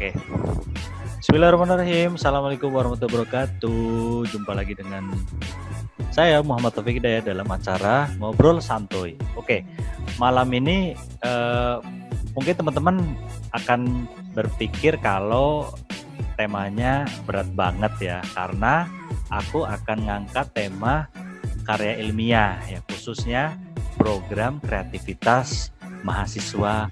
Oke. Bismillahirrahmanirrahim. Assalamualaikum warahmatullahi wabarakatuh. Jumpa lagi dengan saya Muhammad Taufik Hidayat dalam acara Ngobrol Santuy. Oke. Malam ini eh, mungkin teman-teman akan berpikir kalau temanya berat banget ya karena aku akan ngangkat tema karya ilmiah ya khususnya program kreativitas mahasiswa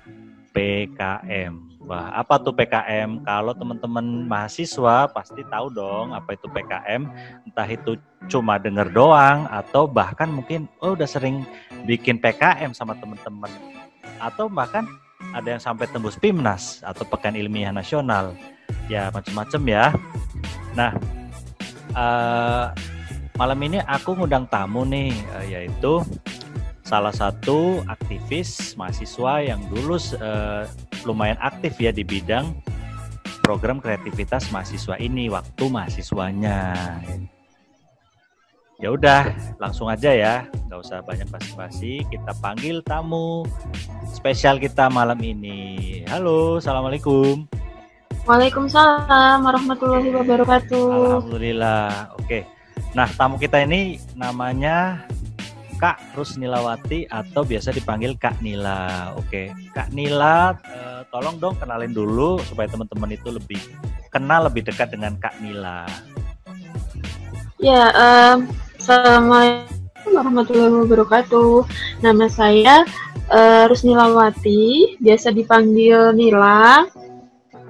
PKM. Wah, apa tuh PKM? Kalau teman-teman mahasiswa pasti tahu dong apa itu PKM. Entah itu cuma denger doang atau bahkan mungkin oh udah sering bikin PKM sama teman-teman. Atau bahkan ada yang sampai tembus PIMNAS atau Pekan Ilmiah Nasional. Ya, macam-macam ya. Nah, uh, malam ini aku ngundang tamu nih uh, yaitu salah satu aktivis mahasiswa yang dulu uh, lumayan aktif ya di bidang program kreativitas mahasiswa ini waktu mahasiswanya. Ya udah, langsung aja ya, nggak usah banyak basi-basi. Kita panggil tamu spesial kita malam ini. Halo, assalamualaikum. Waalaikumsalam warahmatullahi wabarakatuh. Alhamdulillah. Oke. Nah, tamu kita ini namanya Kak Rusnilawati atau biasa dipanggil Kak Nila. Oke, Kak Nila, eh, tolong dong kenalin dulu supaya teman-teman itu lebih kenal lebih dekat dengan Kak Nila. Ya, um, Assalamualaikum warahmatullahi wabarakatuh. Nama saya uh, Rusnilawati, biasa dipanggil Nila,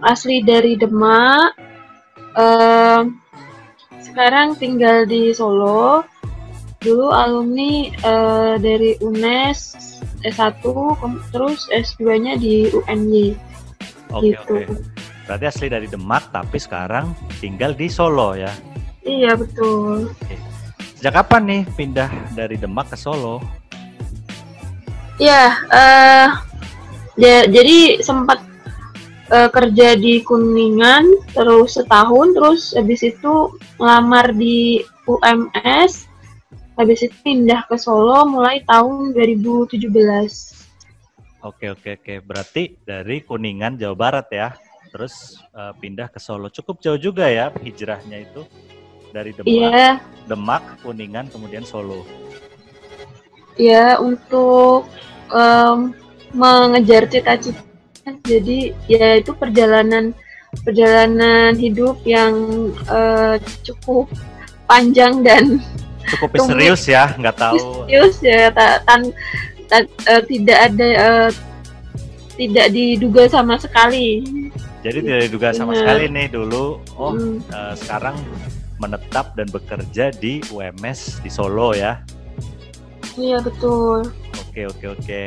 asli dari Demak. Uh, sekarang tinggal di Solo dulu alumni uh, dari UNES S1 terus S2-nya di UNY. Oke, gitu. oke. Berarti asli dari Demak tapi sekarang tinggal di Solo ya. Iya, betul. Oke. Sejak kapan nih pindah dari Demak ke Solo? Iya, uh, ya, jadi sempat uh, kerja di Kuningan terus setahun terus habis itu ngelamar di UMS habis itu pindah ke Solo mulai tahun 2017. Oke oke oke, berarti dari Kuningan Jawa Barat ya, terus uh, pindah ke Solo. Cukup jauh juga ya hijrahnya itu dari Demak, yeah. Demak, Kuningan, kemudian Solo. Ya untuk um, mengejar cita-cita, jadi ya itu perjalanan perjalanan hidup yang uh, cukup panjang dan cukup misterius ya nggak tahu. Misterius ya ta, tan, tan, uh, tidak ada uh, tidak diduga sama sekali. Jadi tidak diduga sama Benar. sekali nih dulu. Oh hmm. uh, sekarang menetap dan bekerja di UMS di Solo ya. Iya betul. Oke oke oke.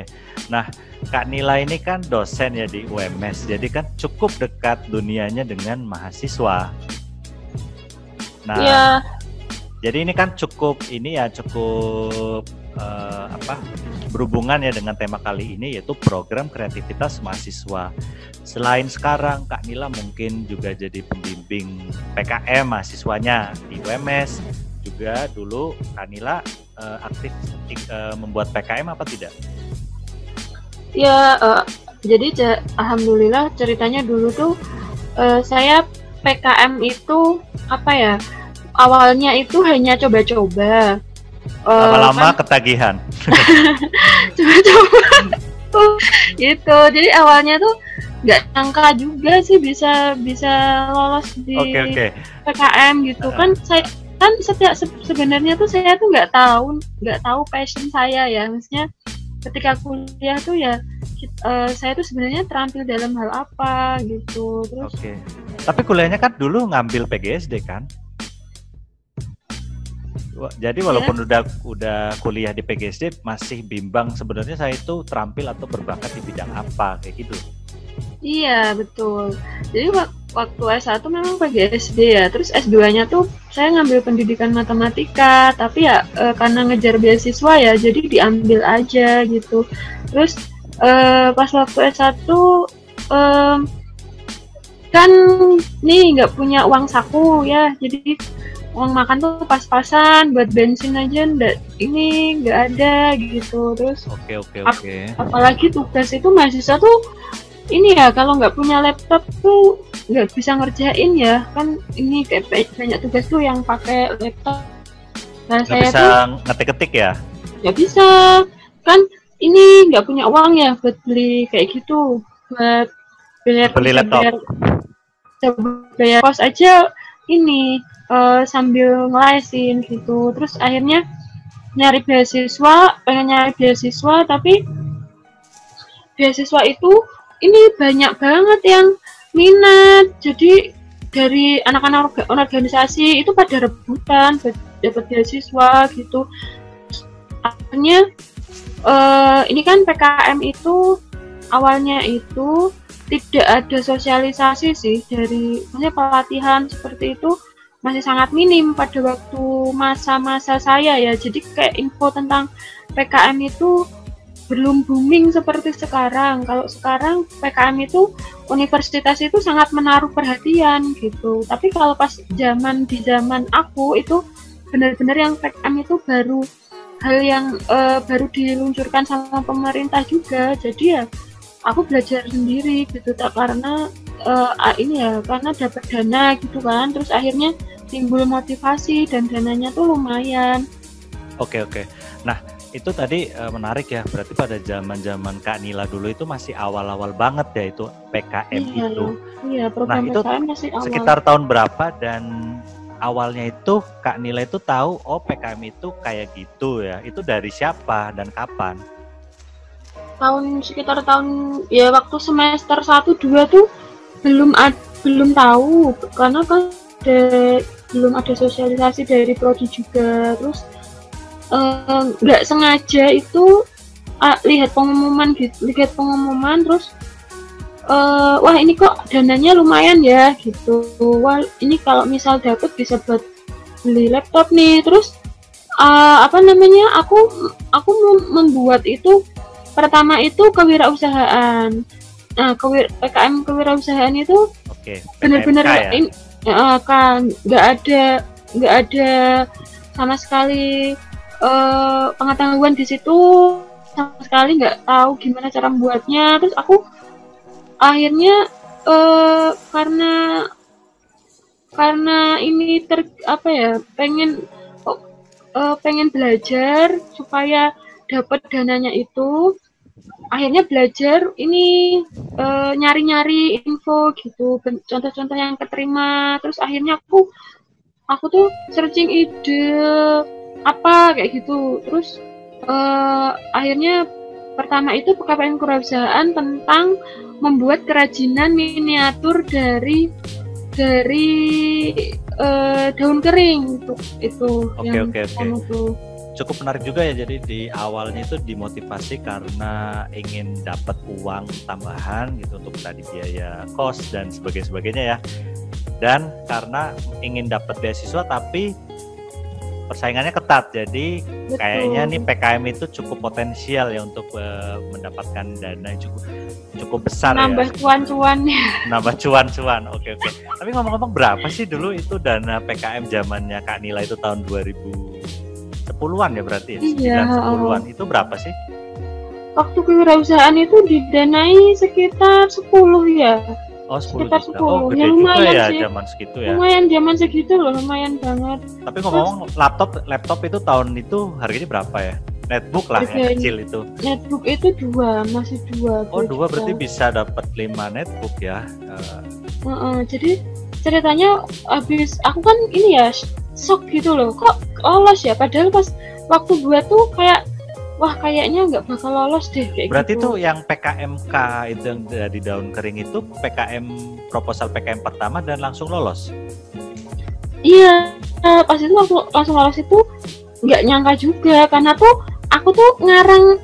Nah Kak Nila ini kan dosen ya di UMS jadi kan cukup dekat dunianya dengan mahasiswa. Nah ya jadi ini kan cukup ini ya cukup uh, apa berhubungan ya dengan tema kali ini yaitu program kreativitas mahasiswa. Selain sekarang Kak Nila mungkin juga jadi pembimbing PKM mahasiswanya di UMS. Juga dulu Kak Nila uh, aktif uh, membuat PKM apa tidak? Ya, uh, jadi alhamdulillah ceritanya dulu tuh uh, saya PKM itu apa ya? Awalnya itu hanya coba-coba. Lama-lama uh, kan, ketagihan. coba-coba. gitu. Jadi awalnya tuh nggak nyangka juga sih bisa bisa lolos di okay, okay. PKM gitu uh. kan saya kan setiap se sebenarnya tuh saya tuh nggak tahu nggak tahu passion saya ya maksudnya ketika kuliah tuh ya uh, saya tuh sebenarnya terampil dalam hal apa gitu terus Oke. Okay. Tapi kuliahnya kan dulu ngambil PGSD kan? Jadi walaupun yeah. udah udah kuliah di PGSD masih bimbang sebenarnya saya itu terampil atau berbakat di bidang apa kayak gitu. Iya betul. Jadi waktu S1 memang PGSD ya. Terus S2-nya tuh saya ngambil pendidikan matematika, tapi ya e, karena ngejar beasiswa ya jadi diambil aja gitu. Terus e, pas waktu S1 e, kan nih nggak punya uang saku ya, jadi uang makan tuh pas-pasan buat bensin aja ndak ini nggak ada gitu. Terus oke oke oke. ap apalagi tugas itu mahasiswa tuh ini ya kalau nggak punya laptop tuh nggak bisa ngerjain ya. Kan ini kayak banyak tugas tuh yang pakai laptop. Nah nggak saya bisa tuh ngetik-ketik ya? Nggak bisa. Kan ini nggak punya uang ya buat beli kayak gitu. Buat beli, beli laptop. bayar, bayar kos aja ini uh, sambil ngelesin gitu. Terus akhirnya nyari beasiswa pengen nyari beasiswa tapi beasiswa itu ini banyak banget yang minat. Jadi dari anak-anak organisasi itu pada rebutan dapat beasiswa gitu. Akhirnya uh, ini kan PKM itu awalnya itu tidak ada sosialisasi sih dari maksudnya pelatihan seperti itu masih sangat minim pada waktu masa-masa saya ya jadi kayak info tentang PKM itu belum booming seperti sekarang. Kalau sekarang PKM itu universitas itu sangat menaruh perhatian gitu. Tapi kalau pas zaman di zaman aku itu benar-benar yang PKM itu baru hal yang uh, baru diluncurkan sama pemerintah juga. Jadi ya aku belajar sendiri gitu tak karena uh, ini ya karena dapat dana gitu kan. Terus akhirnya timbul motivasi dan dananya tuh lumayan. Oke oke. Nah itu tadi uh, menarik ya berarti pada zaman zaman Kak Nila dulu itu masih awal-awal banget ya itu PKM iya, itu iya program nah itu masih awal. sekitar tahun berapa dan awalnya itu Kak Nila itu tahu oh PKM itu kayak gitu ya itu dari siapa dan kapan tahun sekitar tahun ya waktu semester 1 2 tuh belum ad, belum tahu. Karena kan ada, belum ada sosialisasi dari prodi juga. Terus nggak uh, sengaja itu uh, lihat pengumuman gitu lihat pengumuman terus uh, wah ini kok dananya lumayan ya gitu. Wah ini kalau misal dapet bisa buat beli laptop nih. Terus uh, apa namanya aku aku membuat itu pertama itu kewirausahaan nah kewir PKM kewirausahaan itu okay, benar-benar ya? uh, kan nggak ada nggak ada sama sekali uh, pengetahuan di situ sama sekali nggak tahu gimana cara membuatnya terus aku akhirnya uh, karena karena ini ter apa ya pengen uh, pengen belajar supaya dapat dananya itu akhirnya belajar ini nyari-nyari uh, info gitu contoh-contoh yang keterima. Terus akhirnya aku aku tuh searching ide apa kayak gitu. Terus uh, akhirnya pertama itu PKPN kewirausahaan tentang membuat kerajinan miniatur dari dari uh, daun kering itu itu oke yang oke oke cukup menarik juga ya. Jadi di awalnya itu dimotivasi karena ingin dapat uang tambahan gitu untuk tadi biaya kos dan sebagainya sebagainya ya. Dan karena ingin dapat beasiswa tapi persaingannya ketat. Jadi Betul. kayaknya nih PKM itu cukup potensial ya untuk uh, mendapatkan dana yang cukup cukup besar nambah ya. cuan-cuannya. Nambah cuan-cuan oke oke. Tapi ngomong-ngomong berapa sih dulu itu dana PKM zamannya Kak Nila itu tahun 2010-an ya berarti ya iya, 10-an itu berapa sih waktu kewirausahaan itu didanai sekitar 10 ya Oh, 10 sekitar juta. 10. Oh, gede ya, lumayan ya sih. zaman segitu ya. Lumayan zaman segitu loh, lumayan banget. Tapi ngomong laptop laptop itu tahun itu harganya berapa ya? Netbook lah yang kecil itu. Netbook itu dua, masih dua. Oh, dua berarti bisa dapat lima netbook ya. Uh, uh, uh, jadi ceritanya habis aku kan ini ya shock gitu loh. Kok lolos ya padahal pas waktu buat tuh kayak wah kayaknya nggak bakal lolos deh kayak Berarti gitu. tuh yang PKMK itu yang dari daun kering itu PKM proposal PKM pertama dan langsung lolos. Iya, uh, pas itu langsung langsung lolos itu nggak nyangka juga karena tuh aku tuh ngarang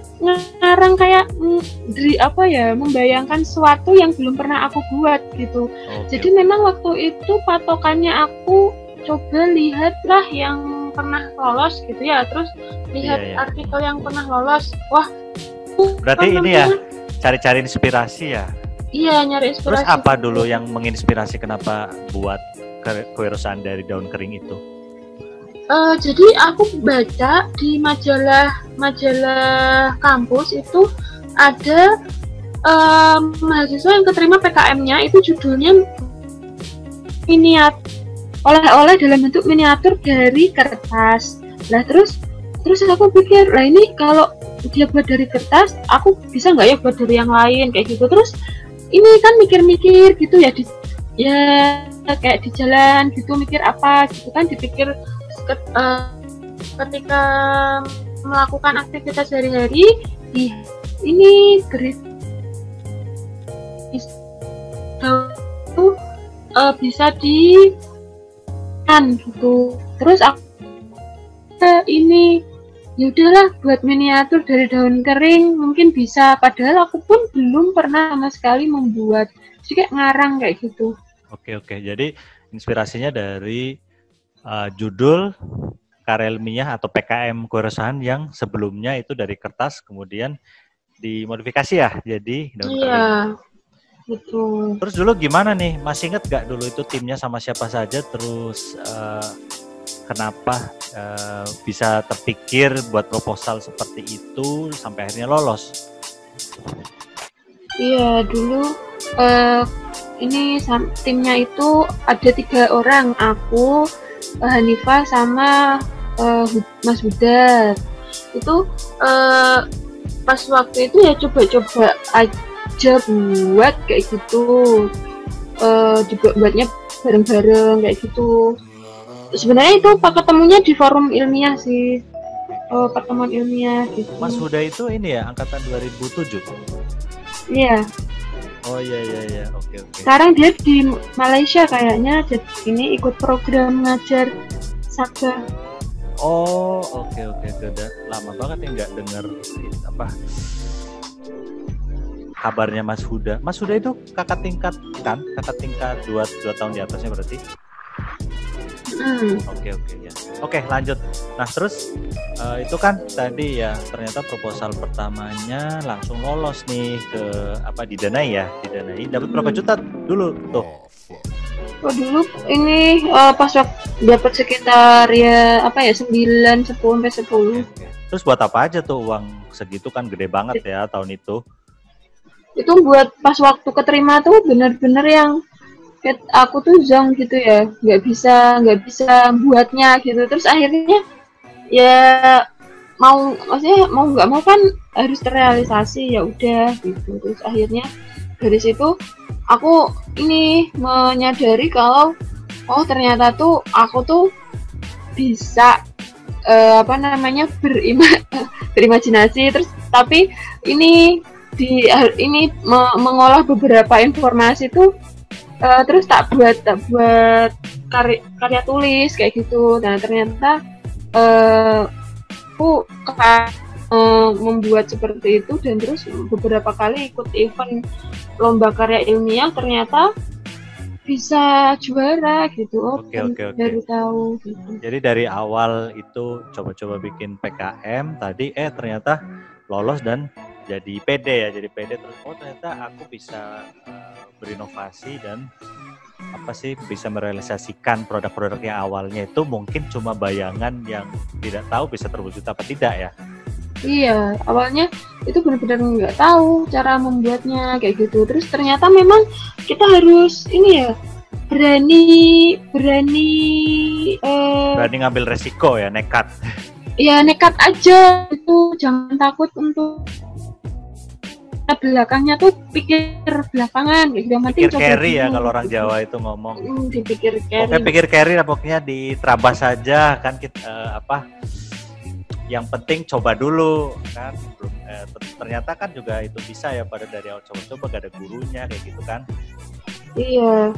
ngarang kayak dari apa ya membayangkan sesuatu yang belum pernah aku buat gitu. Okay. Jadi memang waktu itu patokannya aku coba lihatlah yang pernah lolos gitu ya. Terus lihat iya, iya. artikel yang pernah lolos. Wah berarti ini ya cari-cari inspirasi ya? Iya nyari inspirasi. Terus apa dulu yang menginspirasi? Kenapa buat kewirausahaan dari daun kering itu? Uh, jadi aku baca di majalah majalah kampus itu ada um, mahasiswa yang keterima PKM-nya itu judulnya miniat oleh-oleh dalam bentuk miniatur dari kertas. Lah terus terus aku pikir lah ini kalau dia buat dari kertas, aku bisa nggak ya buat dari yang lain kayak gitu. Terus ini kan mikir-mikir gitu ya di ya kayak di jalan gitu mikir apa gitu kan dipikir uh, ketika melakukan aktivitas sehari-hari di ini geris itu uh, bisa di kan gitu. Terus aku uh, ini ya udahlah buat miniatur dari daun kering mungkin bisa. Padahal aku pun belum pernah sama sekali membuat. Jadi kayak ngarang kayak gitu. Oke oke. Jadi inspirasinya dari uh, judul karya ilmiah atau PKM keresahan yang sebelumnya itu dari kertas kemudian dimodifikasi ya jadi daun iya. kering Betul. Terus dulu gimana nih? Masih inget gak dulu itu timnya sama siapa saja? Terus uh, kenapa uh, bisa terpikir buat proposal seperti itu sampai akhirnya lolos? Iya dulu uh, ini timnya itu ada tiga orang, aku, uh, Hanifah sama uh, Mas Budat. Itu uh, pas waktu itu ya coba-coba aja buat kayak gitu. Uh, juga buatnya bareng-bareng kayak gitu. Sebenarnya itu pak ketemunya di forum ilmiah sih. Uh, pertemuan ilmiah gitu. Mas Huda itu ini ya angkatan 2007 iya. Oh iya iya iya, oke oke. Sekarang dia di Malaysia kayaknya, jadi ini ikut program ngajar Saga. Oh oke oke, udah lama banget ya nggak dengar apa kabarnya Mas Huda. Mas Huda itu kakak tingkat kan? Kakak tingkat dua, dua tahun di atasnya berarti? Hmm. Oke oke ya. Oke lanjut. Nah terus uh, itu kan tadi ya ternyata proposal pertamanya langsung lolos nih ke apa didanai ya didanai. Dapat berapa hmm. juta dulu tuh? Oh dulu ini uh, pas waktu dapat sekitar ya apa ya 9 10 sampai 10. Terus buat apa aja tuh uang segitu kan gede banget ya tahun itu? Itu buat pas waktu keterima tuh bener-bener yang aku tuh zong gitu ya. Nggak bisa nggak bisa buatnya gitu. Terus akhirnya ya mau maksudnya mau nggak mau kan harus terrealisasi ya udah gitu. Terus akhirnya dari situ aku ini menyadari kalau oh ternyata tuh aku tuh bisa uh, apa namanya berima berimajinasi. Terus tapi ini di ini me mengolah beberapa informasi itu uh, terus tak buat tak buat karya, karya tulis kayak gitu dan ternyata uh, aku uh, membuat seperti itu dan terus beberapa kali ikut event lomba karya ilmiah ternyata bisa juara gitu oh okay, okay, okay. baru tahu gitu. jadi dari awal itu coba-coba bikin PKM tadi eh ternyata lolos dan jadi PD ya jadi PD terus oh ternyata aku bisa uh, berinovasi dan apa sih bisa merealisasikan produk-produk yang awalnya itu mungkin cuma bayangan yang tidak tahu bisa terwujud apa tidak ya. Iya awalnya itu benar-benar nggak tahu cara membuatnya kayak gitu. Terus ternyata memang kita harus ini ya berani berani uh, berani ngambil resiko ya nekat. Ya nekat aja itu jangan takut untuk belakangnya tuh pikir belakangan gitu. Yang penting pikir carry ya kalau orang Jawa itu ngomong. Hmm, dipikir carry. Oke pikir carry lah pokoknya diterabas saja kan kita uh, apa yang penting coba dulu kan. Eh, ternyata kan juga itu bisa ya pada dari awal coba-coba gak ada gurunya kayak gitu kan. Iya.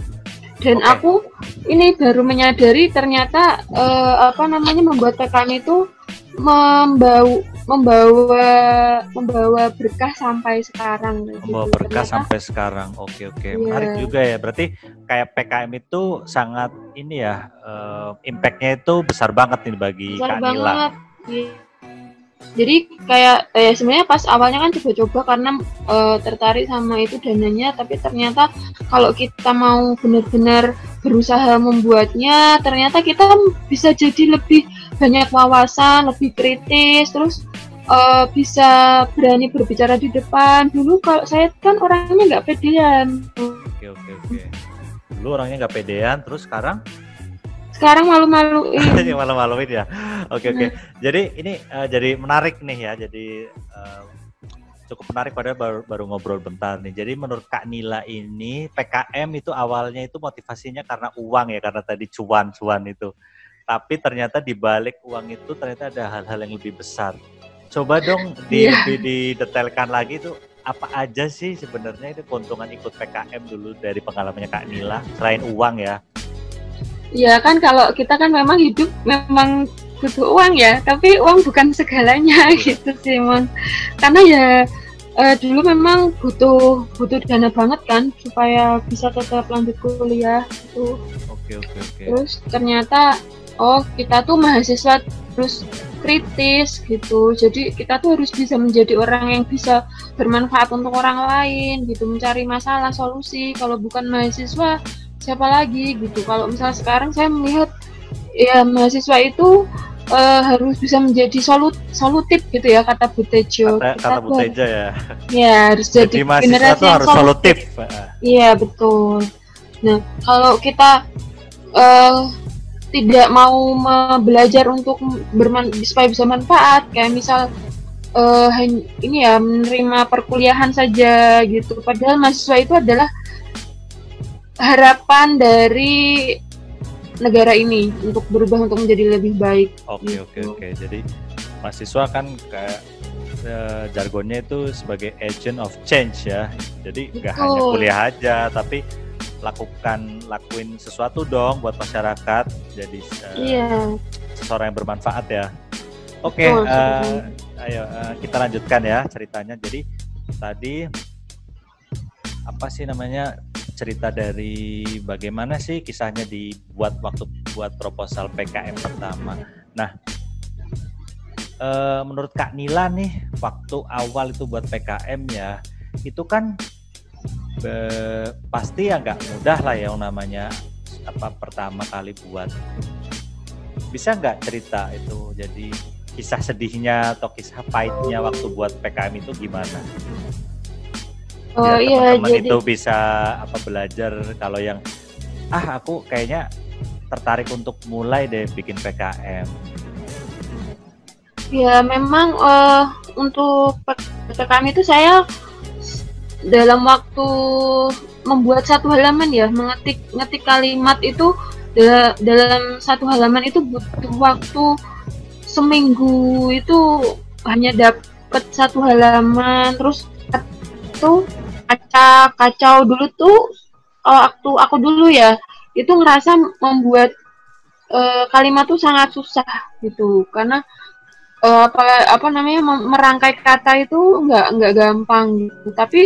Dan okay. aku ini baru menyadari ternyata uh, apa namanya membuat PKM itu membawa membawa membawa berkah sampai sekarang membawa gitu. berkah Ternyata, sampai sekarang oke oke yeah. menarik juga ya berarti kayak PKM itu sangat ini ya uh, impactnya itu besar banget nih bagi besar Kak Nila banget. Yeah. jadi kayak eh, sebenarnya pas awalnya kan coba-coba karena uh, tertarik sama itu dananya tapi ternyata kalau kita mau benar-benar berusaha membuatnya ternyata kita bisa jadi lebih banyak wawasan lebih kritis terus uh, bisa berani berbicara di depan. Dulu kalau saya kan orangnya nggak pedean. Oke oke oke. Dulu orangnya nggak pedean, terus sekarang? Sekarang malu-maluin. malu-maluin ya. Oke oke. Nah. Jadi ini uh, jadi menarik nih ya. Jadi uh, cukup menarik pada baru, baru ngobrol bentar nih. Jadi menurut Kak Nila ini PKM itu awalnya itu motivasinya karena uang ya, karena tadi cuan-cuan itu. Tapi ternyata di balik uang itu ternyata ada hal-hal yang lebih besar. Coba dong di, yeah. di, didetailkan lagi itu apa aja sih sebenarnya itu keuntungan ikut PKM dulu dari pengalamannya Kak Nila selain uang ya? Iya kan kalau kita kan memang hidup memang butuh uang ya, tapi uang bukan segalanya iya. gitu sih emang. Karena ya uh, dulu memang butuh butuh dana banget kan supaya bisa tetap lanjut kuliah itu. Oke oke oke. Terus ternyata oh kita tuh mahasiswa terus kritis gitu. Jadi kita tuh harus bisa menjadi orang yang bisa bermanfaat untuk orang lain gitu mencari masalah solusi. Kalau bukan mahasiswa siapa lagi gitu? Kalau misalnya sekarang saya melihat ya mahasiswa itu uh, harus bisa menjadi solut solutif gitu ya kata Butejo kata, kata Butejo ya. Ya harus jadi, jadi generasi yang harus solutif. iya betul. Nah kalau kita uh, tidak mau belajar untuk berman supaya bisa manfaat kayak misal uh, ini ya menerima perkuliahan saja gitu padahal mahasiswa itu adalah harapan dari negara ini untuk berubah untuk menjadi lebih baik. Oke gitu. oke oke. Jadi mahasiswa kan kayak uh, jargonnya itu sebagai agent of change ya. Jadi nggak hanya kuliah aja, tapi lakukan lakuin sesuatu dong buat masyarakat jadi uh, yeah. seseorang yang bermanfaat ya. Oke okay, uh, eh, ayo uh, kita lanjutkan ya ceritanya. Jadi tadi apa sih namanya cerita dari bagaimana sih kisahnya dibuat waktu buat proposal PKM pertama. Nah uh, menurut Kak Nila nih waktu awal itu buat PKM ya itu kan be, pasti ya nggak mudah lah ya yang namanya apa pertama kali buat bisa nggak cerita itu jadi kisah sedihnya atau kisah pahitnya waktu buat PKM itu gimana? Oh Biar iya, teman-teman jadi... itu bisa apa belajar kalau yang ah aku kayaknya tertarik untuk mulai deh bikin PKM. Ya memang uh, untuk PKM itu saya dalam waktu membuat satu halaman ya mengetik ngetik kalimat itu dalam satu halaman itu butuh waktu seminggu itu hanya dapat satu halaman. Terus itu kaca kacau dulu tuh kalau waktu aku dulu ya itu ngerasa membuat uh, kalimat tuh sangat susah gitu. Karena uh, apa apa namanya merangkai kata itu nggak nggak gampang gitu. Tapi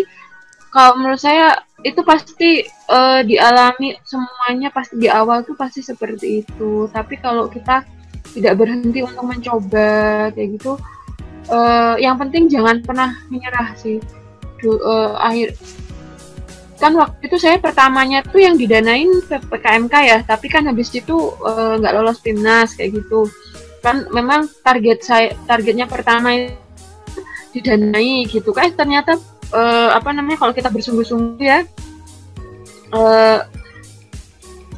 kalau menurut saya itu pasti uh, dialami semuanya pasti di awal tuh pasti seperti itu. Tapi kalau kita tidak berhenti untuk mencoba kayak gitu uh, yang penting jangan pernah menyerah sih. Du, uh, akhir kan waktu itu saya pertamanya tuh yang didanain PKMK ya tapi kan habis itu nggak uh, lolos timnas kayak gitu kan memang target saya targetnya pertama didanai gitu. Kan ternyata uh, apa namanya kalau kita bersungguh-sungguh ya uh,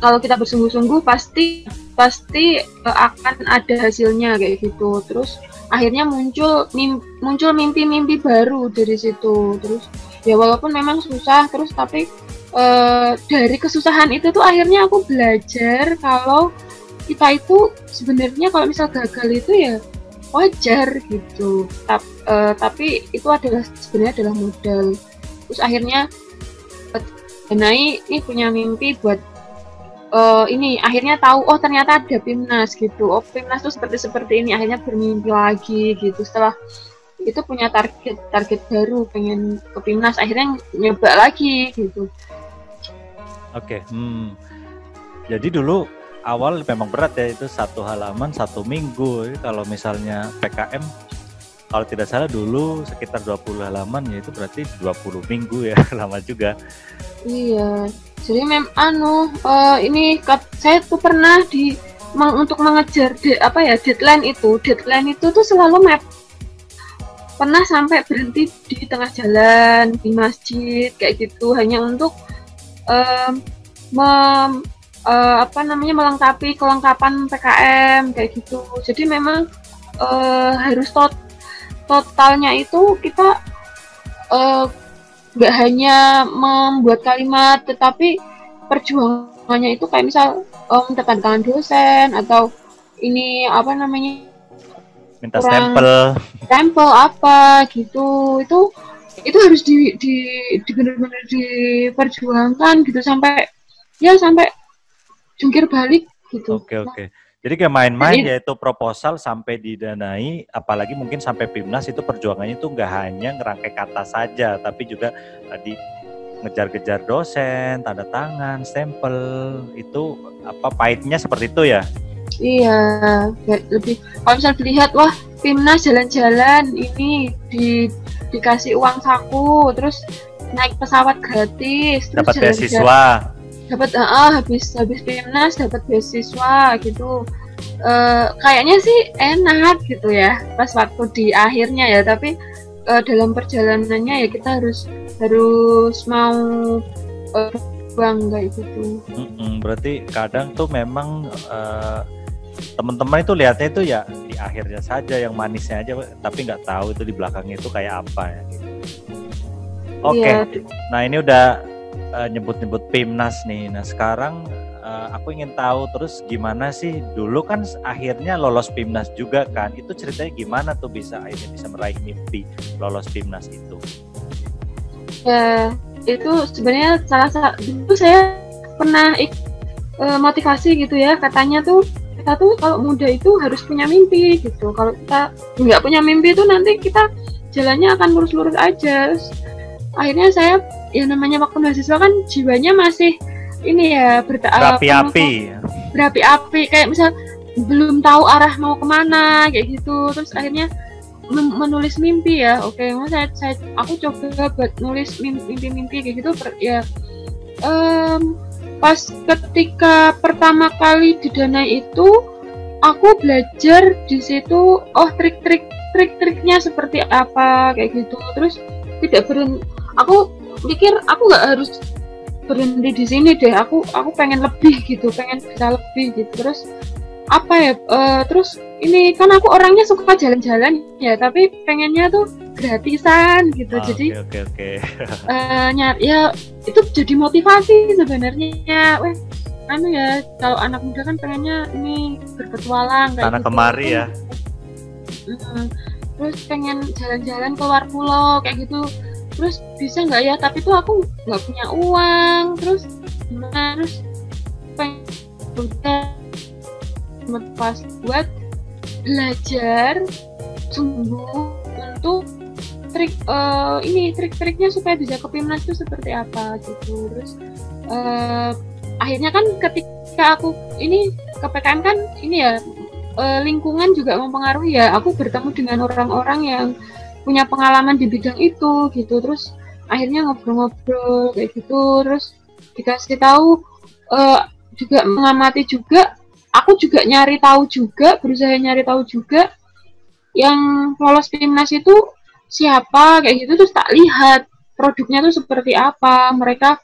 kalau kita bersungguh-sungguh pasti pasti uh, akan ada hasilnya kayak gitu. Terus akhirnya muncul mim, muncul mimpi-mimpi baru dari situ. Terus ya walaupun memang susah terus tapi uh, dari kesusahan itu tuh akhirnya aku belajar kalau kita itu sebenarnya kalau misal gagal itu ya wajar gitu Ta uh, tapi itu adalah sebenarnya adalah modal terus akhirnya Nai ini punya mimpi buat uh, ini akhirnya tahu oh ternyata ada Pimnas gitu oh Pimnas tuh seperti seperti ini akhirnya bermimpi lagi gitu setelah itu punya target target baru pengen ke Pimnas akhirnya nyoba lagi gitu oke okay. hmm. jadi dulu awal memang berat ya itu satu halaman satu minggu. Kalau misalnya PKM kalau tidak salah dulu sekitar 20 halaman ya itu berarti 20 minggu ya lama juga. Iya. Jadi mem anu uh, ini saya tuh pernah di meng, untuk mengejar de, apa ya deadline itu. Deadline itu tuh selalu map. Pernah sampai berhenti di tengah jalan di masjid kayak gitu. Hanya untuk um, mem, uh, apa namanya melengkapi kelengkapan PKM kayak gitu. Jadi memang uh, harus tot totalnya itu kita nggak uh, hanya membuat kalimat tetapi perjuangannya itu kayak misal um, tangan dosen atau ini apa namanya minta stempel stempel apa gitu. Itu itu harus di di, di benar-benar diperjuangkan gitu. Sampai ya sampai jungkir balik gitu. Oke oke. Jadi kayak main-main yaitu proposal sampai didanai apalagi mungkin sampai PIMNAS itu perjuangannya itu nggak hanya ngerangkai kata saja tapi juga tadi ngejar-kejar dosen tanda tangan stempel itu apa pahitnya seperti itu ya? Iya, lebih kalau misal dilihat wah timnas jalan-jalan ini di dikasih uang saku, terus naik pesawat gratis, terus dapat beasiswa. Dapat uh, habis habis timnas dapat beasiswa gitu. Uh, kayaknya sih enak gitu ya pas waktu di akhirnya ya, tapi uh, dalam perjalanannya ya kita harus harus mau uh, bangga gitu. Mm -mm, berarti kadang tuh memang uh, teman-teman itu lihatnya itu ya di akhirnya saja yang manisnya aja tapi nggak tahu itu di belakangnya itu kayak apa ya gitu. Oke, okay. yeah. nah ini udah uh, nyebut-nyebut PIMNAS nih. Nah sekarang uh, aku ingin tahu terus gimana sih dulu kan akhirnya lolos PIMNAS juga kan? Itu ceritanya gimana tuh bisa akhirnya bisa meraih mimpi lolos PIMNAS itu? Ya itu sebenarnya salah satu itu saya pernah ik, uh, motivasi gitu ya katanya tuh kita tuh kalau muda itu harus punya mimpi gitu kalau kita nggak punya mimpi itu nanti kita jalannya akan lurus-lurus aja akhirnya saya ya namanya waktu mahasiswa kan jiwanya masih ini ya berta berapi-api. berapi-api. Kayak misal belum tahu arah mau ke mana kayak gitu. Terus akhirnya menulis mimpi ya. Oke okay, saya, saya aku coba buat nulis mimpi-mimpi kayak gitu ya um, pas ketika pertama kali didanai itu aku belajar di situ oh trik-trik trik-triknya seperti apa kayak gitu. Terus tidak berhenti aku pikir aku nggak harus berhenti di sini deh. Aku aku pengen lebih gitu pengen bisa lebih gitu. Terus apa ya uh, terus ini kan aku orangnya suka jalan-jalan ya tapi pengennya tuh gratisan gitu. Oh, jadi oke oke uh, ya itu jadi motivasi sebenarnya. Weh anu ya kalau anak muda kan pengennya ini berpetualang kayak gitu. kemari ya. Uh, terus pengen jalan-jalan keluar pulau kayak gitu terus bisa nggak ya? Tapi tuh aku nggak punya uang. Terus gimana? Terus pengen pas buat belajar sungguh untuk trik uh, ini trik-triknya supaya bisa ke Pimnas itu seperti apa gitu. Terus uh, akhirnya kan ketika aku ini ke PKM kan ini ya uh, lingkungan juga mempengaruhi ya. Aku bertemu dengan orang-orang yang punya pengalaman di bidang itu gitu. Terus akhirnya ngobrol-ngobrol kayak gitu. Terus dikasih tahu uh, juga mengamati juga. Aku juga nyari tahu juga berusaha nyari tahu juga yang lolos timnas itu siapa kayak gitu. Terus tak lihat produknya tuh seperti apa mereka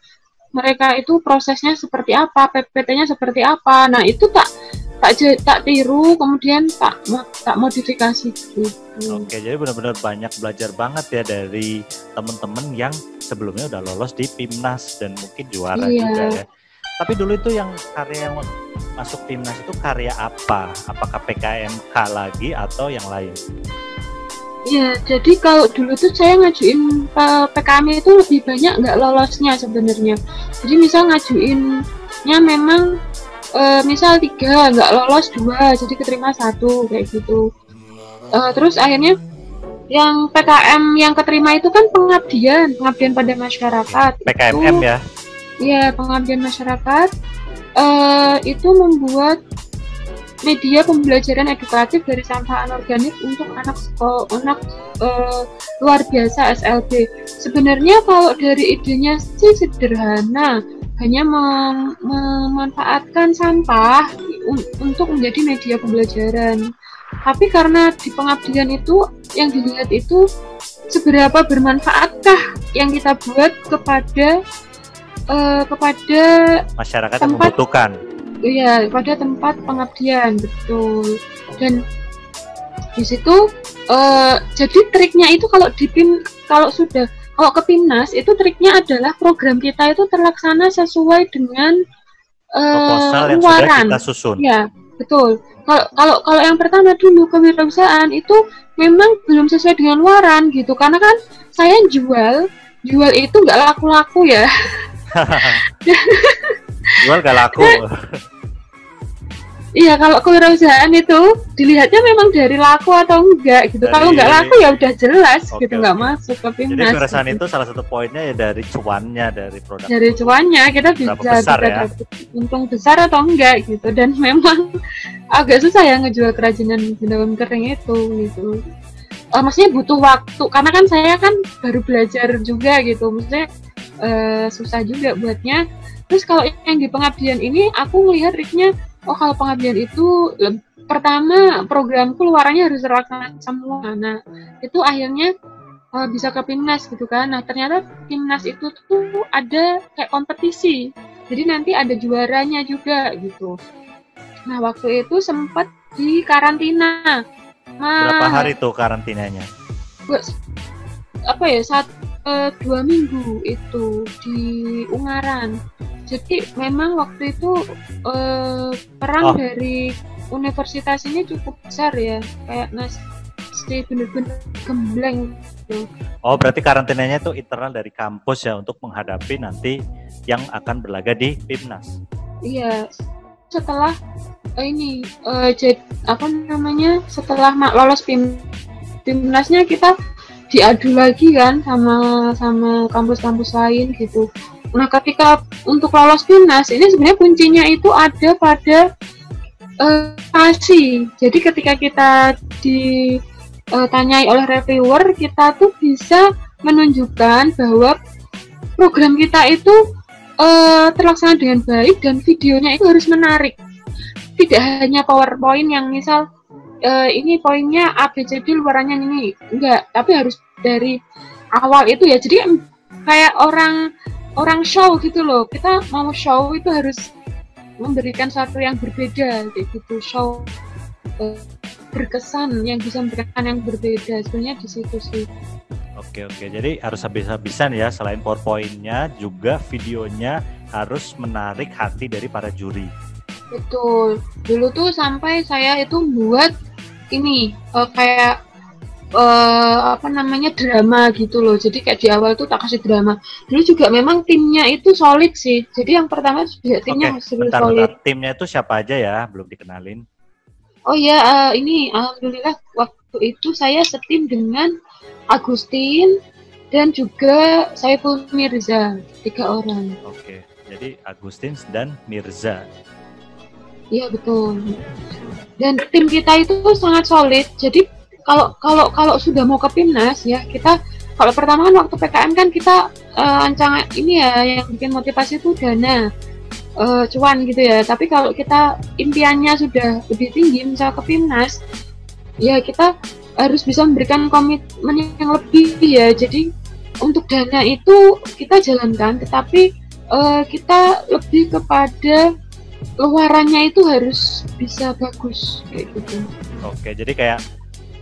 mereka itu prosesnya seperti apa PPT-nya seperti apa. Nah itu tak tak tak tiru kemudian tak tak modifikasi gitu. Oke, jadi benar-benar banyak belajar banget ya dari teman-teman yang sebelumnya udah lolos di PIMNAS dan mungkin juara iya. juga ya. Tapi dulu itu yang karya yang masuk timnas itu karya apa? Apakah PKMK lagi atau yang lain? Ya, jadi kalau dulu tuh saya ngajuin uh, PKM itu lebih banyak nggak lolosnya sebenarnya. Jadi misal ngajuinnya memang uh, misal tiga nggak lolos dua, jadi keterima satu kayak gitu. Uh, terus akhirnya yang PKM yang keterima itu kan pengabdian, pengabdian pada masyarakat. PKMM itu, ya? ya pengabdian masyarakat uh, itu membuat media pembelajaran edukatif dari sampah anorganik untuk anak sekolah anak uh, luar biasa SLB. Sebenarnya kalau dari idenya sih sederhana, hanya mem memanfaatkan sampah untuk menjadi media pembelajaran. tapi karena di pengabdian itu yang dilihat itu seberapa bermanfaatkah yang kita buat kepada uh, kepada masyarakat tempat, yang membutuhkan. Iya, pada tempat pengabdian betul. Dan di situ uh, jadi triknya itu kalau di PIM kalau sudah kalau ke PIMNAS itu triknya adalah program kita itu terlaksana sesuai dengan uh, yang luaran. kita susun. Ya, betul. Kalau kalau kalau yang pertama dulu kewirausahaan itu memang belum sesuai dengan luaran gitu karena kan saya jual jual itu nggak laku-laku ya. jual gak laku. Iya, kalau kewirausahaan itu dilihatnya memang dari laku atau enggak gitu. Dari... Kalau enggak laku ya udah jelas okay, gitu nggak okay. masuk ke. Jadi kewirausahaan gitu. itu salah satu poinnya ya dari cuannya dari produk. Dari cuannya kita bisa besar, bisa ya? untung besar atau enggak gitu. Dan memang agak susah ya ngejual kerajinan daun kering itu gitu. Uh, maksudnya butuh waktu karena kan saya kan baru belajar juga gitu. Maksudnya uh, susah juga buatnya. Terus kalau yang di pengabdian ini aku melihat triknya oh kalau pengabdian itu pertama programku keluarannya harus terlaksana semua. Nah itu akhirnya uh, bisa ke Pimnas gitu kan. Nah ternyata Pimnas itu tuh ada kayak kompetisi. Jadi nanti ada juaranya juga gitu. Nah waktu itu sempat di karantina nah, berapa hari tuh karantinanya? Apa ya saat uh, dua minggu itu di Ungaran jadi memang waktu itu uh, perang oh. dari universitas ini cukup besar ya kayak nas stay bener-bener gembleng gitu. Oh berarti karantinanya itu internal dari kampus ya untuk menghadapi nanti yang akan berlaga di PIMNAS. Iya setelah uh, ini uh, jad, apa namanya setelah lolos PIM PIMNASnya kita diadu lagi kan sama sama kampus-kampus lain gitu Nah, ketika untuk lolos PIMNAS ini sebenarnya kuncinya itu ada pada uh, Jadi ketika kita ditanyai oleh reviewer, kita tuh bisa menunjukkan bahwa program kita itu uh, terlaksana dengan baik dan videonya itu harus menarik. Tidak hanya PowerPoint yang misal uh, ini poinnya A B C D luarannya ini, enggak, tapi harus dari awal itu ya. Jadi kayak orang orang show gitu loh kita mau show itu harus memberikan sesuatu yang berbeda kayak gitu show uh, berkesan yang bisa memberikan yang berbeda sebenarnya di situ sih Oke oke, jadi harus habis-habisan ya. Selain powerpointnya, juga videonya harus menarik hati dari para juri. Betul. Dulu tuh sampai saya itu buat ini uh, kayak uh, apa namanya drama gitu loh. Jadi kayak di awal tuh tak kasih drama. Dulu juga memang timnya itu solid sih. Jadi yang pertama juga timnya okay, bentar, solid. Bentar. Timnya itu siapa aja ya? Belum dikenalin. Oh ya, uh, ini alhamdulillah waktu itu saya setim dengan Agustin dan juga Saiful Mirza, tiga orang. Oke, jadi Agustin dan Mirza. Iya betul. Dan tim kita itu sangat solid. Jadi kalau kalau kalau sudah mau ke Pimnas ya kita kalau pertama kan waktu PKM kan kita uh, ancang ini ya yang bikin motivasi itu dana uh, cuan gitu ya tapi kalau kita impiannya sudah lebih tinggi misal ke Pimnas ya kita harus bisa memberikan komitmen yang lebih ya jadi untuk dana itu kita jalankan tetapi uh, kita lebih kepada luarannya itu harus bisa bagus kayak gitu. Oke, jadi kayak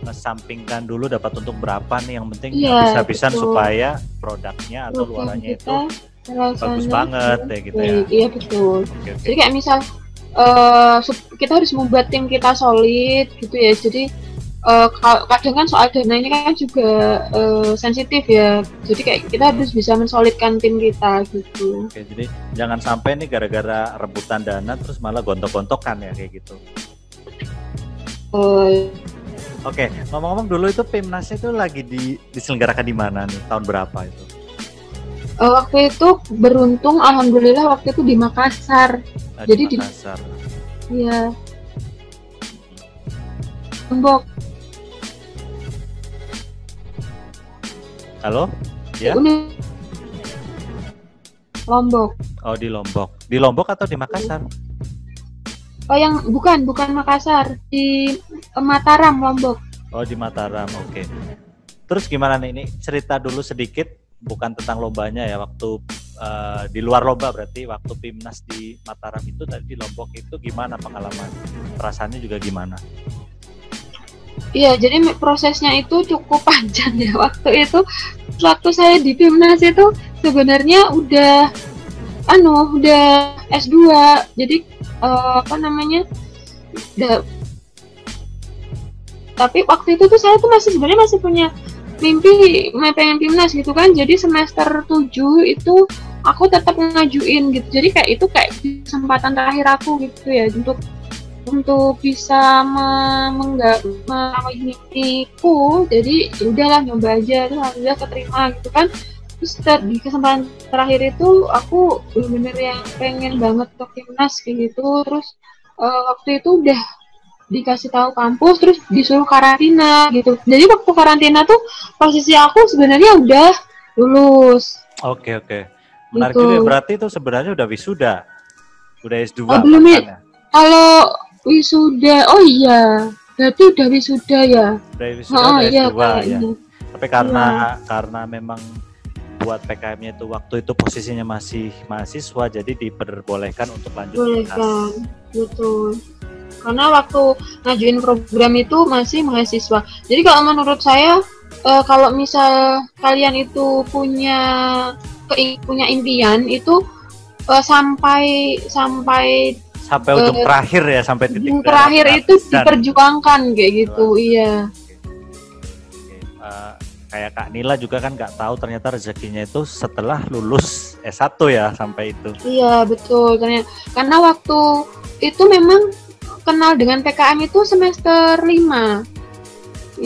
ngesampingkan dulu dapat untung berapa nih yang penting ya, habis-habisan supaya produknya atau Produk luarannya itu bagus banget ya gitu ya. Iya betul. Okay, okay. Jadi kayak misal uh, kita harus membuat tim kita solid gitu ya. Jadi uh, kadang kan soal dana ini kan juga uh, sensitif ya. Jadi kayak kita harus bisa mensolidkan tim kita gitu. Oke, jadi jangan sampai nih gara-gara rebutan dana terus malah gontok-gontokan ya kayak gitu. Uh, Oke, ngomong-ngomong dulu itu Pimnas itu lagi di, diselenggarakan di mana nih? Tahun berapa itu? Uh, waktu itu beruntung, alhamdulillah waktu itu di Makassar. Ah, Jadi di Makassar. Di, iya. Lombok. Halo? Ya? Lombok. Oh di Lombok. Di Lombok atau di Makassar? Oh yang bukan bukan Makassar di eh, Mataram Lombok. Oh di Mataram, oke. Okay. Terus gimana nih ini cerita dulu sedikit bukan tentang lombanya ya waktu uh, di luar lomba berarti waktu Pimnas di Mataram itu tadi di Lombok itu gimana pengalaman perasaannya juga gimana? Iya, jadi prosesnya itu cukup panjang ya. Waktu itu, waktu saya di Pimnas itu sebenarnya udah, anu, udah S2. Jadi uh, apa namanya? Udah, tapi waktu itu tuh saya tuh masih sebenarnya masih punya mimpi pengen Pimnas gitu kan. Jadi semester 7 itu aku tetap ngajuin gitu. Jadi kayak itu kayak kesempatan terakhir aku gitu ya untuk untuk bisa menggapai mimpiku jadi ya udahlah nyoba aja. Terus alhamdulillah keterima gitu kan. Terus ter di kesempatan terakhir itu aku bener-bener yang pengen banget ke timnas kayak gitu. Terus uh, waktu itu udah dikasih tahu kampus terus disuruh karantina gitu. Jadi waktu karantina tuh posisi aku sebenarnya udah lulus. Oke oke. Menarik gitu. juga berarti itu sebenarnya udah wisuda. Udah S2 oh, belum ya? Kalau wisuda. Oh iya. Berarti udah wisuda ya? Udah wisuda oh, iya, S2 ya. tapi karena ya. karena memang buat PKM-nya itu waktu itu posisinya masih mahasiswa jadi diperbolehkan untuk lanjut Bolehkan, betul. Karena waktu ngajuin program itu masih mahasiswa. Jadi kalau menurut saya e, kalau misal kalian itu punya punya impian itu e, sampai sampai sampai ujung uh, terakhir ya sampai titik ujung terakhir itu dan, diperjuangkan kayak gitu oh, iya. uh, kayak Kak Nila juga kan nggak tahu ternyata rezekinya itu setelah lulus S1 ya sampai itu. Iya betul. Ternyata karena waktu itu memang kenal dengan PKM itu semester 5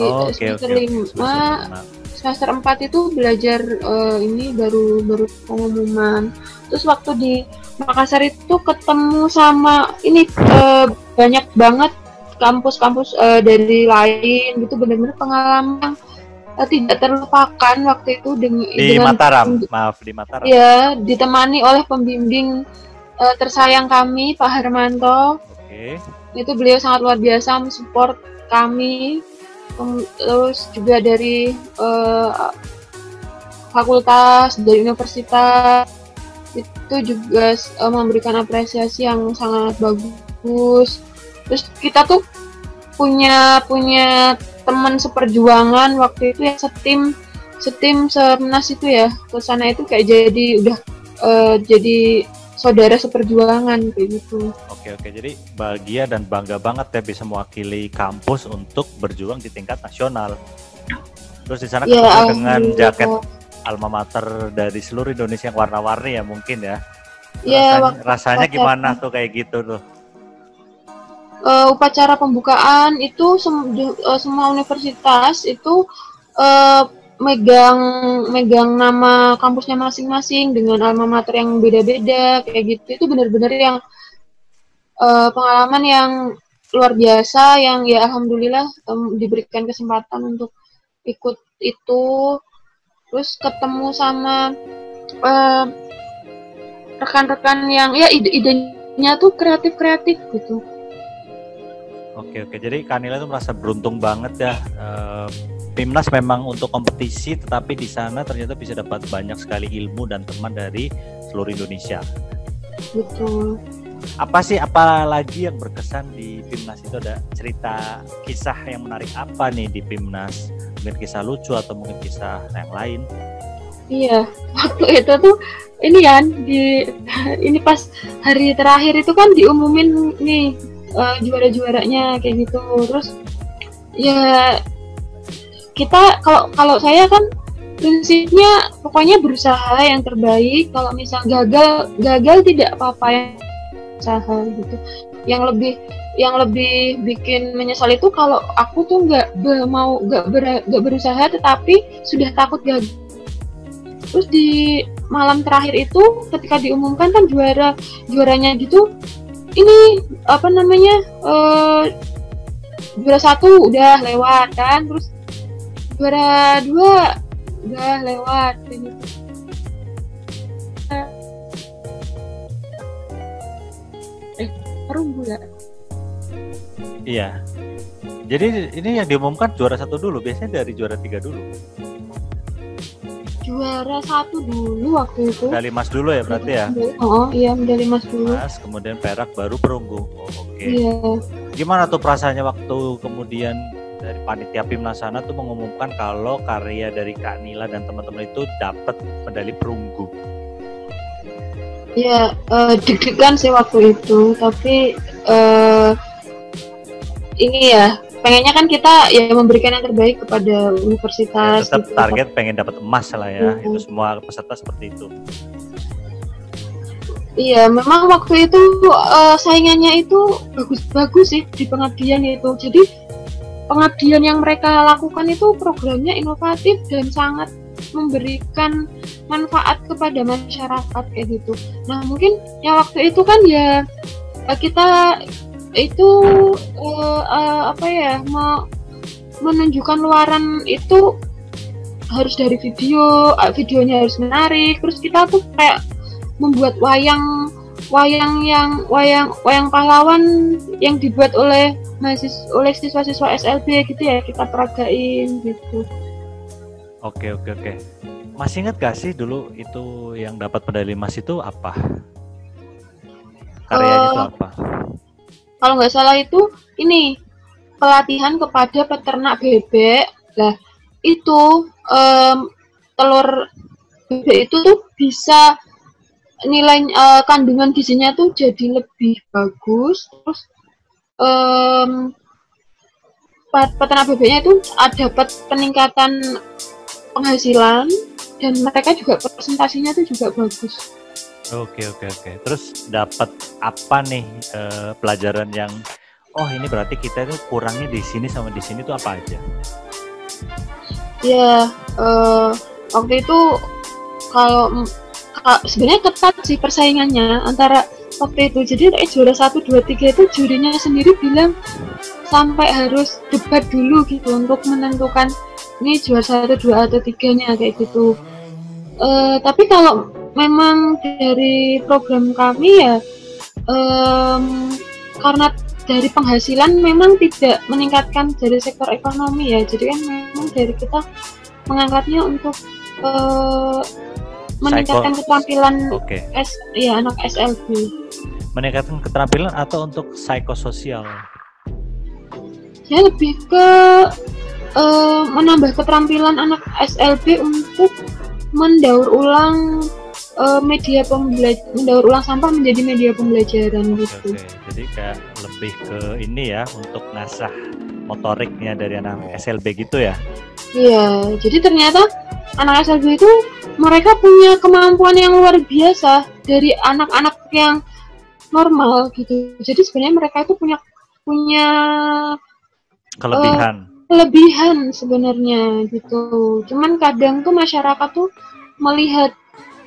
oh, okay, semester okay, 5 okay. semester 4 itu belajar uh, ini baru baru pengumuman. Terus waktu di Makassar itu ketemu sama ini uh, banyak banget kampus-kampus uh, dari lain gitu benar-benar pengalaman. Uh, tidak terlupakan waktu itu dengan di dengan Mataram maaf di Mataram. Ya ditemani oleh pembimbing uh, tersayang kami Pak Hermanto okay. itu beliau sangat luar biasa mensupport kami. Terus juga dari uh, fakultas dari universitas itu juga uh, memberikan apresiasi yang sangat bagus terus kita tuh punya punya teman seperjuangan waktu itu yang setim setim semnas itu ya ke sana itu kayak jadi udah uh, jadi saudara seperjuangan kayak gitu. Oke oke jadi bahagia dan bangga banget ya bisa mewakili kampus untuk berjuang di tingkat nasional. Terus di sana ya, ketemu dengan jaket alma mater dari seluruh Indonesia yang warna-warni ya mungkin ya. Iya. Rasanya, rasanya gimana tuh kayak gitu tuh? Uh, upacara pembukaan itu sem uh, semua universitas itu uh, megang megang nama kampusnya masing-masing dengan alma mater yang beda-beda kayak gitu itu benar-benar yang uh, pengalaman yang luar biasa yang ya alhamdulillah um, diberikan kesempatan untuk ikut itu terus ketemu sama rekan rekan-rekan yang ya ide-idenya tuh kreatif-kreatif gitu. Oke oke, jadi Kanila tuh merasa beruntung banget ya. Uh, Timnas memang untuk kompetisi, tetapi di sana ternyata bisa dapat banyak sekali ilmu dan teman dari seluruh Indonesia. Betul. Apa sih, apa lagi yang berkesan di Timnas itu ada cerita kisah yang menarik apa nih di Timnas? Mungkin kisah lucu atau mungkin kisah yang lain. Iya waktu itu tuh ini kan di ini pas hari terakhir itu kan diumumin nih uh, juara-juaranya kayak gitu. Terus ya kita kalau kalau saya kan prinsipnya pokoknya berusaha yang terbaik. Kalau misal gagal gagal tidak apa-apa yang usaha gitu. Yang lebih yang lebih bikin menyesal itu kalau aku tuh nggak mau nggak ber, berusaha tetapi sudah takut gagal. Terus di malam terakhir itu ketika diumumkan kan juara juaranya gitu ini apa namanya uh, juara satu udah lewat kan terus juara dua udah lewat gitu. Eh perumbu ya Iya. Jadi ini yang diumumkan juara satu dulu, biasanya dari juara tiga dulu. Juara satu dulu waktu itu. Medali emas dulu ya berarti ya? Oh iya medali emas dulu. Emas, kemudian perak, baru perunggu. Oh, Oke. Iya. Gimana tuh perasaannya waktu kemudian dari panitia Pimnasana tuh mengumumkan kalau karya dari Kak Nila dan teman-teman itu dapat medali perunggu. Ya eh, deg-degan sih waktu itu, tapi eh ini ya pengennya kan kita ya memberikan yang terbaik kepada Ya, universitas. tetap gitu. target pengen dapat emas lah ya. Mhm. Itu semua peserta seperti itu. Iya, memang waktu itu eh, saingannya itu bagus-bagus sih di pengabdian itu. Jadi pengabdian yang mereka lakukan itu programnya inovatif dan sangat memberikan manfaat kepada masyarakat kayak gitu. Nah mungkin ya waktu itu kan ya eh, kita itu eh, eh, apa ya mau menunjukkan luaran itu harus dari video, eh, videonya harus menarik. Terus kita tuh kayak membuat wayang wayang yang wayang wayang pahlawan yang dibuat oleh mahasiswa oleh siswa-siswa SLB gitu ya kita peragain gitu. Oke oke oke. Masih ingat gak sih dulu itu yang dapat medali emas itu apa? Karyanya itu Eh, apa? Kalau nggak salah itu ini pelatihan kepada peternak bebek. Lah itu em, telur bebek itu tuh bisa nilai eh, kandungan gizinya tuh jadi lebih bagus. Terus pe- peternak bebeknya itu dapat peningkatan penghasilan dan mereka juga presentasinya tuh juga bagus. Oke oke oke. Terus dapat apa nih eh, pelajaran yang oh ini berarti kita itu kurangnya di sini sama di sini tuh apa aja? Ya, eh, waktu itu kalau ka- sebenarnya ketat sih persaingannya antara waktu itu. Jadi eh, juara 1, 2, 3 itu jurinya sendiri bilang sampai harus debat dulu gitu untuk menentukan ini juara 1, 2 atau 3-nya kayak gitu. Eh, tapi kalau memang dari program kami ya em, karena dari penghasilan memang tidak meningkatkan dari sektor ekonomi ya jadi kan memang dari kita mengangkatnya untuk eh, meningkatkan keterampilan Oke. S ya anak SLB Meningkatkan keterampilan atau untuk psikososial? ya lebih ke eh, menambah keterampilan anak SLB untuk mendaur ulang eh, media pembelajaran mendaur ulang sampah menjadi media pembelajaran gitu oke. Jadi kayak lebih ke ini ya untuk ngasah motoriknya dari anak SLB gitu ya? Iya, jadi ternyata anak SLB itu mereka punya kemampuan yang luar biasa dari anak-anak yang normal gitu. Jadi sebenarnya mereka itu punya punya Kelebihan. kelebihan sebenarnya gitu. Cuman kadang tuh masyarakat tuh melihat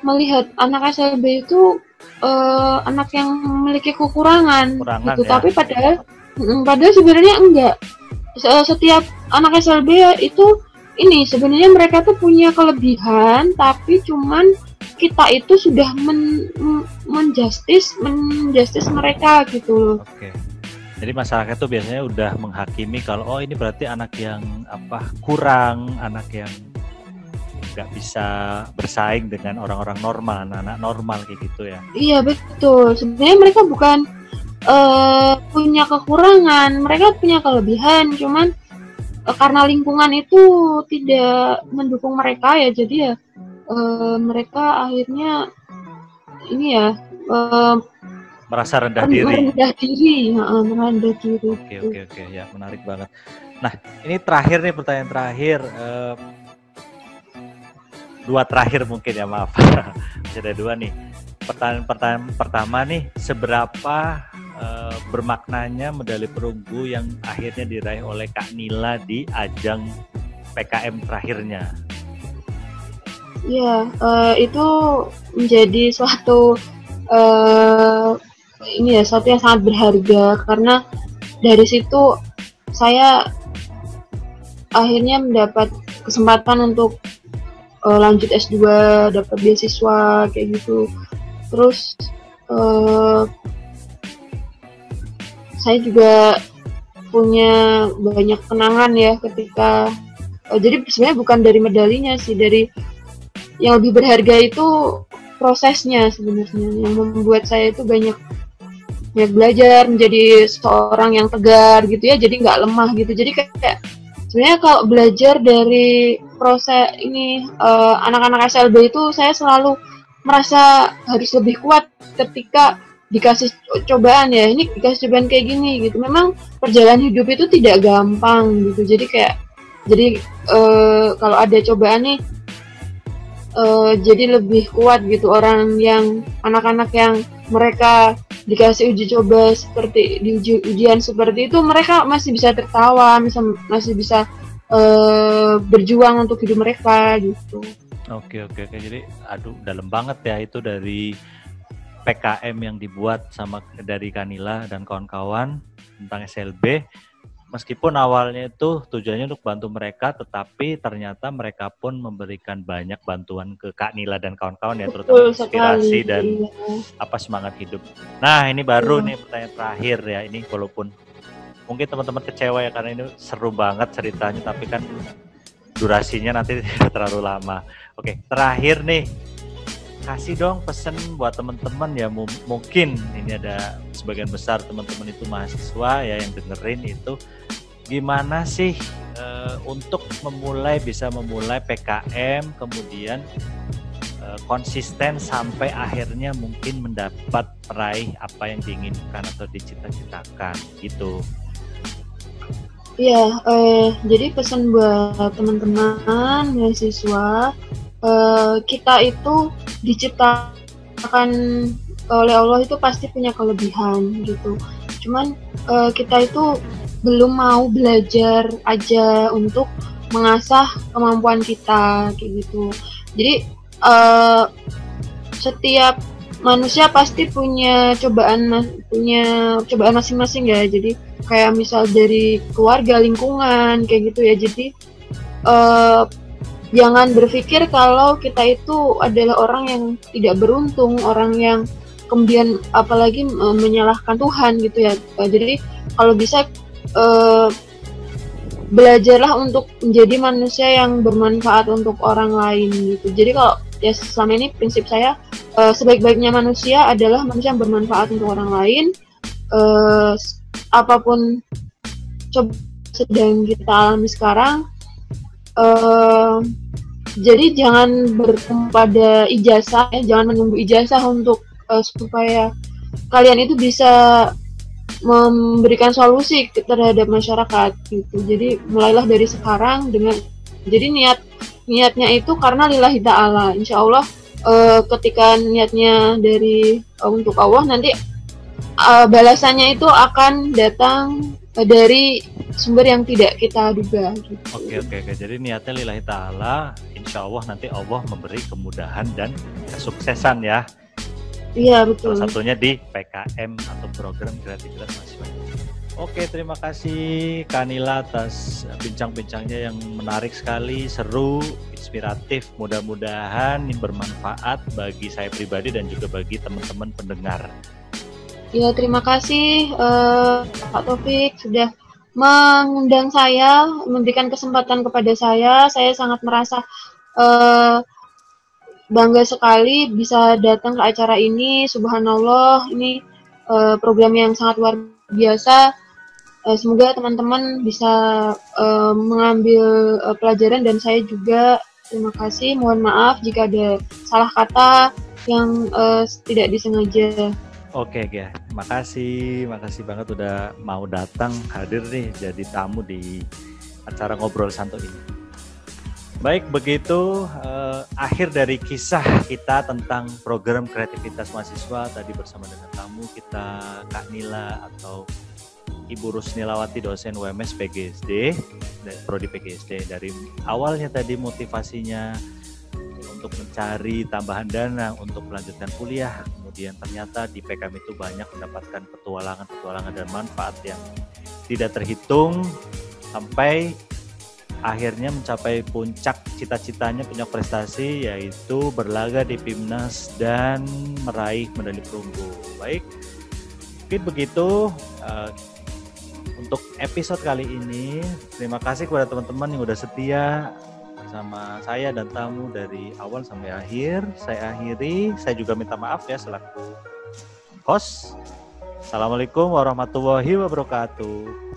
melihat anak SLB itu eh, anak yang memiliki kekurangan, Kekurangan gitu. ya. Tapi padahal mm, padahal sebenarnya enggak. Se- Setiap anak SLB itu ini sebenarnya mereka tuh punya kelebihan tapi cuman kita itu sudah men- menjustis menjustis mereka gitu loh. Oke. Jadi masyarakat tuh biasanya udah menghakimi kalau oh ini berarti anak yang apa kurang, anak yang nggak bisa bersaing dengan orang-orang normal, anak-anak normal kayak gitu ya. Iya betul. Sebenarnya mereka bukan eh, punya kekurangan, mereka punya kelebihan. Cuman eh, karena lingkungan itu tidak mendukung mereka ya, jadi ya eh, mereka akhirnya ini ya eh, Merasa rendah ren- diri. merendah diri, heeh, merendah diri. Oke oke oke ya menarik banget. Nah ini terakhir nih pertanyaan terakhir. eh, dua terakhir mungkin ya maaf. Masih ada dua nih. Pertanyaan pertanyaan pertama nih seberapa eh, bermaknanya medali perunggu yang akhirnya diraih oleh Kak Nila di ajang PKM terakhirnya. Ya, eh, itu menjadi suatu eh, ini ya, suatu yang sangat berharga karena dari situ saya akhirnya mendapat kesempatan untuk eh, lanjut S2, dapat beasiswa kayak gitu. Terus eh, saya juga punya banyak kenangan ya ketika uh, jadi sebenarnya bukan dari medalinya sih dari yang lebih berharga itu prosesnya sebenarnya yang membuat saya itu banyak banyak belajar menjadi seorang yang tegar gitu ya jadi nggak lemah gitu jadi kayak sebenarnya kalau belajar dari proses ini uh, anak-anak SLB itu saya selalu merasa harus lebih kuat ketika dikasih cobaan ya ini dikasih cobaan kayak gini gitu. Memang perjalanan hidup itu tidak gampang gitu. Jadi kayak jadi uh, kalau ada cobaan nih uh, jadi lebih kuat gitu orang yang anak-anak yang mereka dikasih uji coba seperti di uji, ujian seperti itu mereka masih bisa tertawa masih masih bisa uh, berjuang untuk hidup mereka gitu. Oke oke oke. Jadi aduh dalam banget ya itu dari PKM yang dibuat sama dari Kanila dan kawan-kawan tentang SLB meskipun awalnya itu tujuannya untuk bantu mereka, tetapi ternyata mereka pun memberikan banyak bantuan ke Kak Nila dan kawan-kawan ya, terutama inspirasi dan iya. apa semangat hidup. Nah ini baru iya. nih pertanyaan terakhir ya, ini walaupun mungkin teman-teman kecewa ya karena ini seru banget ceritanya, tapi kan durasinya nanti terlalu lama. Oke, terakhir nih kasih dong pesen buat teman-teman ya mungkin ini ada sebagian besar teman-teman itu mahasiswa ya yang dengerin itu gimana sih uh, untuk memulai bisa memulai PKM kemudian uh, konsisten sampai akhirnya mungkin mendapat peraih apa yang diinginkan atau dicita-citakan gitu. Iya, eh, jadi pesan buat teman-teman mahasiswa uh, kita itu diciptakan oleh Allah itu pasti punya kelebihan gitu. Cuman uh, kita itu belum mau belajar aja untuk mengasah kemampuan kita kayak gitu. Jadi uh, setiap manusia pasti punya cobaan punya cobaan masing-masing ya. Jadi kayak misal dari keluarga, lingkungan kayak gitu ya. Jadi uh, jangan berpikir kalau kita itu adalah orang yang tidak beruntung, orang yang kemudian apalagi uh, menyalahkan Tuhan gitu ya. Uh, jadi kalau bisa uh, belajarlah untuk menjadi manusia yang bermanfaat untuk orang lain gitu. Jadi kalau ya selama ini prinsip saya uh, sebaik-baiknya manusia adalah manusia yang bermanfaat untuk orang lain. Uh, apa pun coba sedang kita alami sekarang jadi jangan bertumpu pada ijazah ya jangan menunggu ijazah untuk uh, supaya kalian itu bisa memberikan solusi terhadap masyarakat gitu. Jadi mulailah dari sekarang dengan jadi niat niatnya itu karena lillahi ta'ala. Insya Allah uh, ketika niatnya dari uh, untuk Allah nanti uh, balasannya itu akan datang dari sumber yang tidak kita duga gitu. Oke oke oke. Jadi niatnya lillahi taala, insya Allah nanti Allah memberi kemudahan dan kesuksesan ya. Iya betul. Salah satunya di PKM atau program kreativitas mahasiswa. Oke, terima kasih Kanila atas bincang-bincangnya yang menarik sekali, seru, inspiratif. Mudah-mudahan bermanfaat bagi saya pribadi dan juga bagi teman-teman pendengar. Ya, terima kasih uh, Pak Taufik sudah mengundang saya, memberikan kesempatan kepada saya. Saya sangat merasa uh, bangga sekali bisa datang ke acara ini. Subhanallah, ini uh, program yang sangat luar biasa. Uh, semoga teman-teman bisa uh, mengambil uh, pelajaran dan saya juga terima kasih. Mohon maaf jika ada salah kata yang uh, tidak disengaja. Oke, ya. Makasih, makasih banget udah mau datang hadir nih jadi tamu di acara ngobrol santo ini. Baik, begitu uh, akhir dari kisah kita tentang program kreativitas mahasiswa tadi bersama dengan tamu kita Kak Nila atau Ibu Rusnilawati dosen UMS PGSD dari prodi PGSD dari awalnya tadi motivasinya untuk mencari tambahan dana untuk melanjutkan kuliah. Kemudian ternyata di PKM itu banyak mendapatkan petualangan-petualangan dan manfaat yang tidak terhitung sampai akhirnya mencapai puncak cita-citanya punya prestasi yaitu berlaga di Pimnas dan meraih medali perunggu. Baik, mungkin begitu. Uh, untuk episode kali ini. Terima kasih kepada teman-teman yang udah setia bersama saya dan tamu dari awal sampai akhir. Saya akhiri, saya juga minta maaf ya selaku host. Assalamualaikum warahmatullahi wabarakatuh.